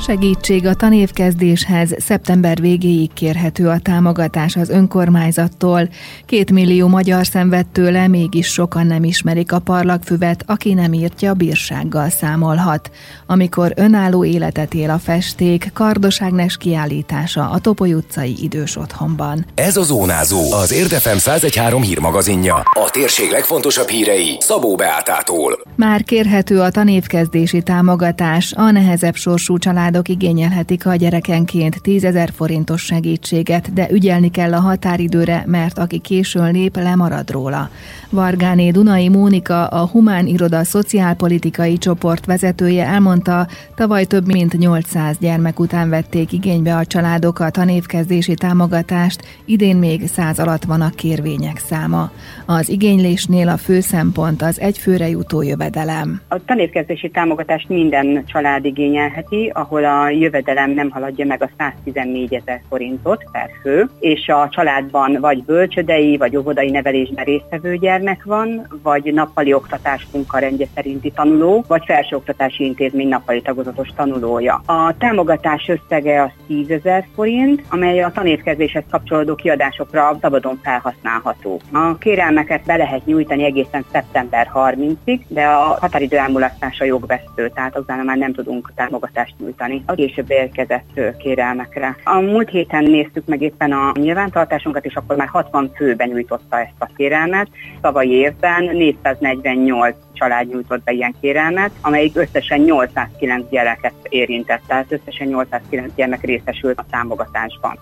Segítség a tanévkezdéshez szeptember végéig kérhető a támogatás az önkormányzattól. Két millió magyar szenved tőle, mégis sokan nem ismerik a parlagfüvet, aki nem írtja, bírsággal számolhat. Amikor önálló életet él a festék, Kardos Ágnes kiállítása a Topoly utcai idős otthonban. Ez a Zónázó, az Érdefem 1013 hírmagazinja. A térség legfontosabb hírei Szabó Beátától. Már kérhető a tanévkezdési támogatás, a nehezebb sorsú család családok igényelhetik a gyerekenként 10 ezer forintos segítséget, de ügyelni kell a határidőre, mert aki későn lép, lemarad róla. Vargáné Dunai Mónika, a Humán Iroda szociálpolitikai csoport vezetője elmondta, tavaly több mint 800 gyermek után vették igénybe a családok a tanévkezdési támogatást, idén még 100 alatt van a kérvények száma. Az igénylésnél a fő szempont az egyfőre jutó jövedelem. A tanévkezdési támogatást minden család igényelheti, ahol a jövedelem nem haladja meg a 114 ezer forintot per fő, és a családban vagy bölcsödei, vagy óvodai nevelésben résztvevő gyermek van, vagy nappali oktatás munkarendje szerinti tanuló, vagy felsőoktatási intézmény nappali tagozatos tanulója. A támogatás összege az 10 ezer forint, amely a tanévkezéshez kapcsolódó kiadásokra szabadon felhasználható. A kérelmeket be lehet nyújtani egészen szeptember 30-ig, de a határidő elmulasztása jogvesztő, tehát utána már nem tudunk támogatást nyújtani a később érkezett kérelmekre. A múlt héten néztük meg éppen a nyilvántartásunkat, és akkor már 60 fő benyújtotta ezt a kérelmet. Tavalyi évben 448 család nyújtott be ilyen kérelmet, amelyik összesen 809 gyereket érintett, tehát összesen 809 gyermek részesült a támogatásban.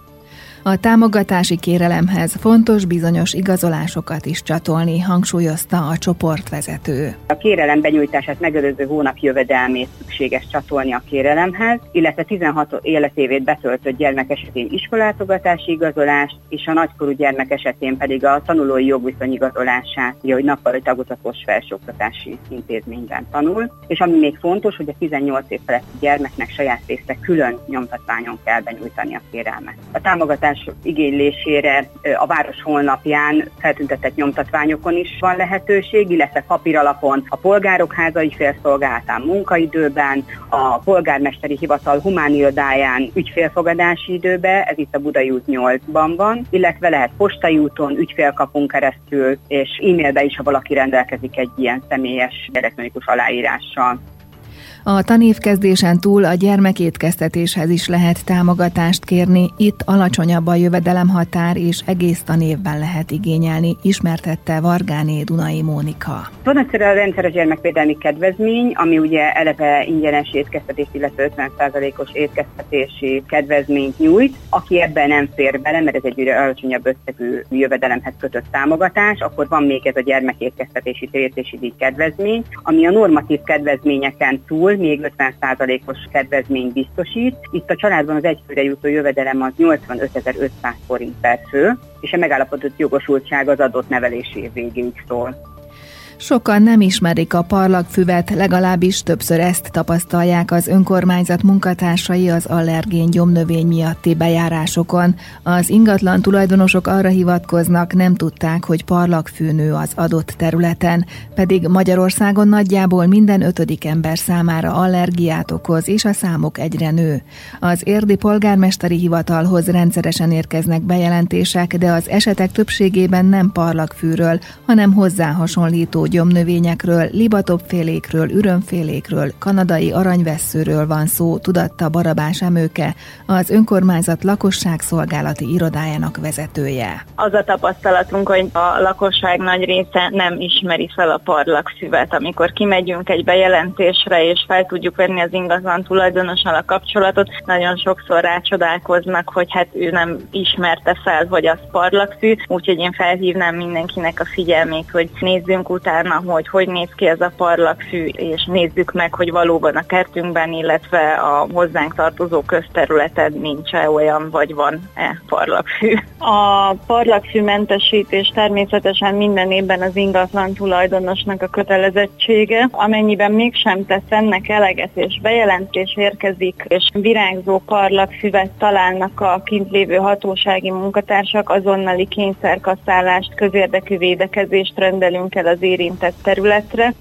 A támogatási kérelemhez fontos bizonyos igazolásokat is csatolni, hangsúlyozta a csoportvezető. A kérelem benyújtását megelőző hónap jövedelmét szükséges csatolni a kérelemhez, illetve 16 életévét betöltött gyermek esetén iskolátogatási igazolást, és a nagykorú gyermek esetén pedig a tanulói jogviszony igazolását, hogy nappali tagozatos felsőoktatási intézményben tanul. És ami még fontos, hogy a 18 év feletti gyermeknek saját részre külön nyomtatványon kell benyújtani a kérelmet. A támogatás támogatás igénylésére a város honlapján feltüntetett nyomtatványokon is van lehetőség, illetve papíralapon a polgárok házai félszolgálatán munkaidőben, a polgármesteri hivatal humán irodáján ügyfélfogadási időben, ez itt a Budai út 8-ban van, illetve lehet postai úton, ügyfélkapunk keresztül, és e-mailbe is, ha valaki rendelkezik egy ilyen személyes elektronikus aláírással. A tanévkezdésen túl a gyermekétkeztetéshez is lehet támogatást kérni, itt alacsonyabb a jövedelemhatár és egész tanévben lehet igényelni, ismertette Vargáné Dunai Mónika. Van egyszerűen a rendszeres gyermekvédelmi kedvezmény, ami ugye eleve ingyenes étkeztetés, illetve 50%-os étkeztetési kedvezményt nyújt. Aki ebben nem fér bele, mert ez egy alacsonyabb összegű jövedelemhez kötött támogatás, akkor van még ez a gyermekétkeztetési térítési díj kedvezmény, ami a normatív kedvezményeken túl még 50%-os kedvezmény biztosít. Itt a családban az egyfőre jutó jövedelem az 85.500 forint per fő, és a megállapodott jogosultság az adott nevelési év végéig szól. Sokan nem ismerik a parlagfüvet, legalábbis többször ezt tapasztalják az önkormányzat munkatársai az allergén gyomnövény miatti bejárásokon. Az ingatlan tulajdonosok arra hivatkoznak, nem tudták, hogy parlagfűnő az adott területen, pedig Magyarországon nagyjából minden ötödik ember számára allergiát okoz, és a számok egyre nő. Az érdi polgármesteri hivatalhoz rendszeresen érkeznek bejelentések, de az esetek többségében nem parlagfűről, hanem hozzá hasonlító gyomnövényekről, libatopfélékről, ürömfélékről, kanadai aranyvesszőről van szó, tudatta Barabás Emőke, az önkormányzat lakosságszolgálati irodájának vezetője. Az a tapasztalatunk, hogy a lakosság nagy része nem ismeri fel a parlagszüvet. Amikor kimegyünk egy bejelentésre, és fel tudjuk venni az ingatlan tulajdonossal a kapcsolatot, nagyon sokszor rácsodálkoznak, hogy hát ő nem ismerte fel, hogy az parlagszű, úgyhogy én felhívnám mindenkinek a figyelmét, hogy nézzünk utána utána, hogy hogy néz ki ez a parlagfű, és nézzük meg, hogy valóban a kertünkben, illetve a hozzánk tartozó közterületen nincs-e olyan, vagy van-e parlagfű. A parlagfű mentesítés természetesen minden évben az ingatlan tulajdonosnak a kötelezettsége, amennyiben mégsem tesz ennek eleget, és bejelentés érkezik, és virágzó parlagfüvet találnak a kint lévő hatósági munkatársak, azonnali kényszerkasszálást, közérdekű védekezést rendelünk el az éri érintett területre.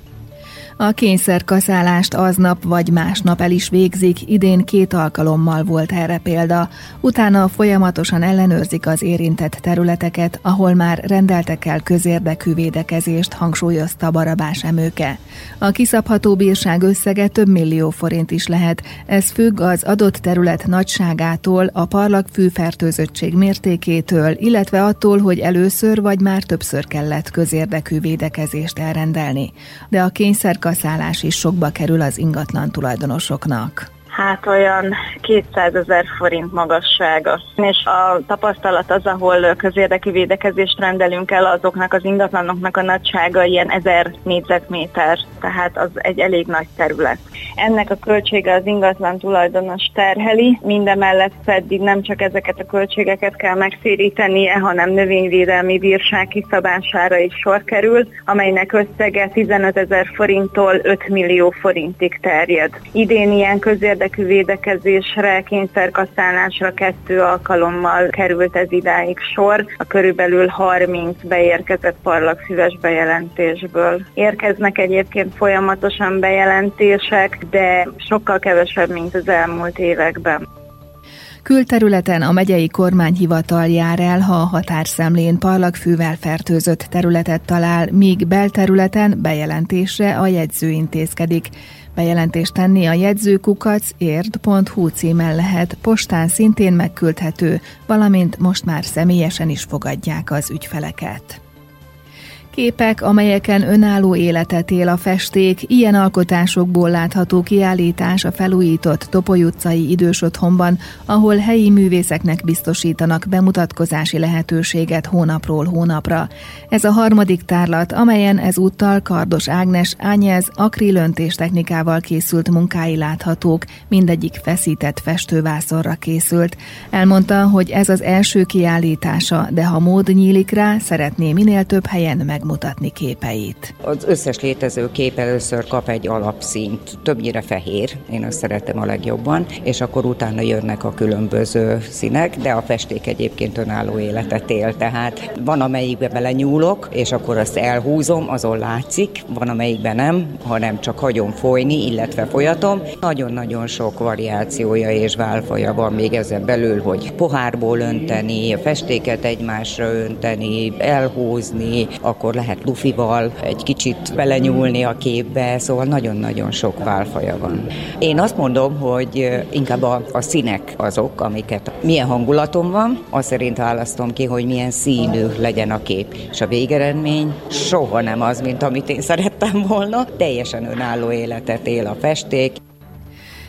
A kényszerkaszálást aznap vagy másnap el is végzik, idén két alkalommal volt erre példa. Utána folyamatosan ellenőrzik az érintett területeket, ahol már rendeltek el közérdekű védekezést, hangsúlyozta Barabás Emőke. A kiszabható bírság összege több millió forint is lehet. Ez függ az adott terület nagyságától, a parlagfű fertőzöttség mértékétől, illetve attól, hogy először vagy már többször kellett közérdekű védekezést elrendelni. De a kényszer kaszállás is sokba kerül az ingatlan tulajdonosoknak hát olyan 200 ezer forint magassága. És a tapasztalat az, ahol közérdekű védekezést rendelünk el, azoknak az ingatlanoknak a nagysága ilyen 1000 négyzetméter, tehát az egy elég nagy terület. Ennek a költsége az ingatlan tulajdonos terheli, mindemellett pedig nem csak ezeket a költségeket kell megszérítenie, hanem növényvédelmi bírság kiszabására is sor kerül, amelynek összege 15 ezer forinttól 5 millió forintig terjed. Idén ilyen közérdekű védekezésre, kényszerkasztálásra kettő alkalommal került ez idáig sor, a körülbelül 30 beérkezett parlagszíves bejelentésből. Érkeznek egyébként folyamatosan bejelentések, de sokkal kevesebb, mint az elmúlt években. Külterületen a megyei kormányhivatal jár el, ha a határszemlén parlagfűvel fertőzött területet talál, míg belterületen bejelentésre a jegyző intézkedik. Bejelentést tenni a jegyzőkukac érd.hu címen lehet, postán szintén megküldhető, valamint most már személyesen is fogadják az ügyfeleket. Képek, amelyeken önálló életet él a festék, ilyen alkotásokból látható kiállítás a felújított Topoly utcai idős otthonban, ahol helyi művészeknek biztosítanak bemutatkozási lehetőséget hónapról hónapra. Ez a harmadik tárlat, amelyen ezúttal Kardos Ágnes Ányez akrilöntés technikával készült munkái láthatók, mindegyik feszített festővászorra készült. Elmondta, hogy ez az első kiállítása, de ha mód nyílik rá, szeretné minél több helyen meg megmutatni képeit. Az összes létező kép először kap egy alapszínt, többnyire fehér, én azt szeretem a legjobban, és akkor utána jönnek a különböző színek, de a festék egyébként önálló életet él, tehát van amelyikbe belenyúlok, és akkor azt elhúzom, azon látszik, van amelyikben nem, hanem csak hagyom folyni, illetve folyatom. Nagyon-nagyon sok variációja és válfaja van még ezen belül, hogy pohárból önteni, festéket egymásra önteni, elhúzni, akkor akkor lehet lufival egy kicsit belenyúlni a képbe, szóval nagyon-nagyon sok válfaja van. Én azt mondom, hogy inkább a, a színek azok, amiket milyen hangulatom van, azt szerint választom ki, hogy milyen színű legyen a kép. És a végeredmény soha nem az, mint amit én szerettem volna. Teljesen önálló életet él a festék.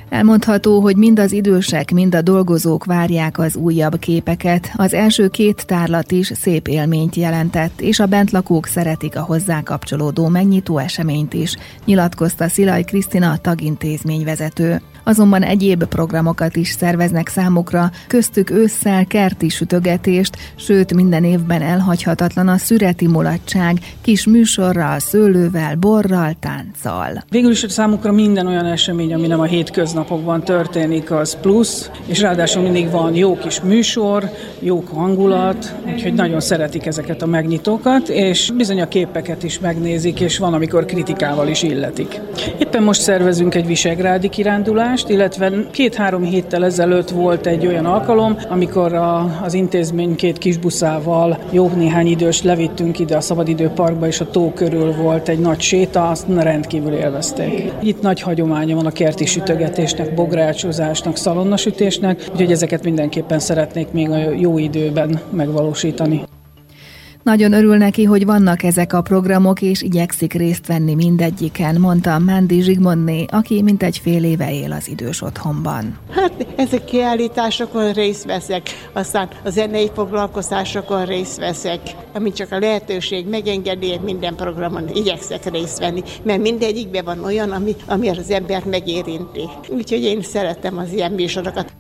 Elmondható, hogy mind az idősek, mind a dolgozók várják az újabb képeket. Az első két tárlat is szép élményt jelentett, és a bentlakók szeretik a hozzá kapcsolódó megnyitó eseményt is, nyilatkozta Szilaj Krisztina tagintézményvezető azonban egyéb programokat is szerveznek számukra, köztük ősszel kerti sütögetést, sőt minden évben elhagyhatatlan a szüreti mulatság, kis műsorral, szőlővel, borral, tánccal. Végül is számukra minden olyan esemény, ami nem a hétköznapokban történik, az plusz, és ráadásul mindig van jó kis műsor, jó hangulat, úgyhogy nagyon szeretik ezeket a megnyitókat, és bizony a képeket is megnézik, és van, amikor kritikával is illetik. Éppen most szervezünk egy visegrádi kirándulást, illetve két-három héttel ezelőtt volt egy olyan alkalom, amikor a, az intézmény két kisbuszával jó néhány idős levittünk ide a Szabadidőparkba, és a tó körül volt egy nagy séta, azt rendkívül élvezték. Itt nagy hagyománya van a kerti sütögetésnek, bográcsozásnak, szalonnasütésnek, úgyhogy ezeket mindenképpen szeretnék még a jó időben megvalósítani. Nagyon örül neki, hogy vannak ezek a programok, és igyekszik részt venni mindegyiken, mondta Mándi Zsigmondné, aki mintegy fél éve él az idős otthonban. Hát ezek kiállításokon részt veszek, aztán a zenei foglalkozásokon részt veszek, ami csak a lehetőség megengedi, minden programon igyekszek részt venni, mert mindegyikben van olyan, ami, ami az embert megérinti. Úgyhogy én szeretem az ilyen műsorokat.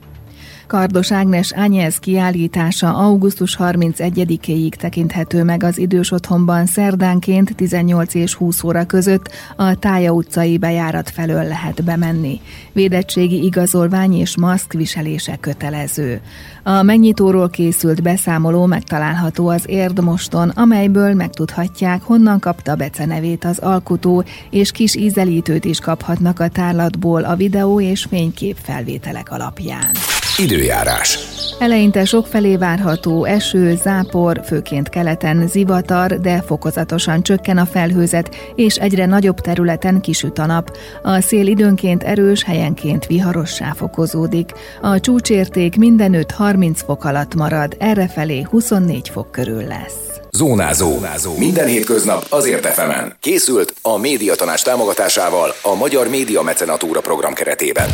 Kardos Ágnes Ányez kiállítása augusztus 31-éig tekinthető meg az idős otthonban szerdánként 18 és 20 óra között a Tája utcai bejárat felől lehet bemenni. Védettségi igazolvány és maszk viselése kötelező. A megnyitóról készült beszámoló megtalálható az Érdmoston, amelyből megtudhatják, honnan kapta becenevét az alkotó, és kis ízelítőt is kaphatnak a tárlatból a videó és fénykép felvételek alapján. Időjárás. Eleinte sokfelé várható eső, zápor, főként keleten zivatar, de fokozatosan csökken a felhőzet, és egyre nagyobb területen kisüt a nap. A szél időnként erős, helyenként viharossá fokozódik. A csúcsérték mindenütt 30 fok alatt marad, errefelé 24 fok körül lesz. Zónázó. Zónázó. Minden hétköznap azért efemen. Készült a médiatanás támogatásával a Magyar Média Mecenatúra program keretében.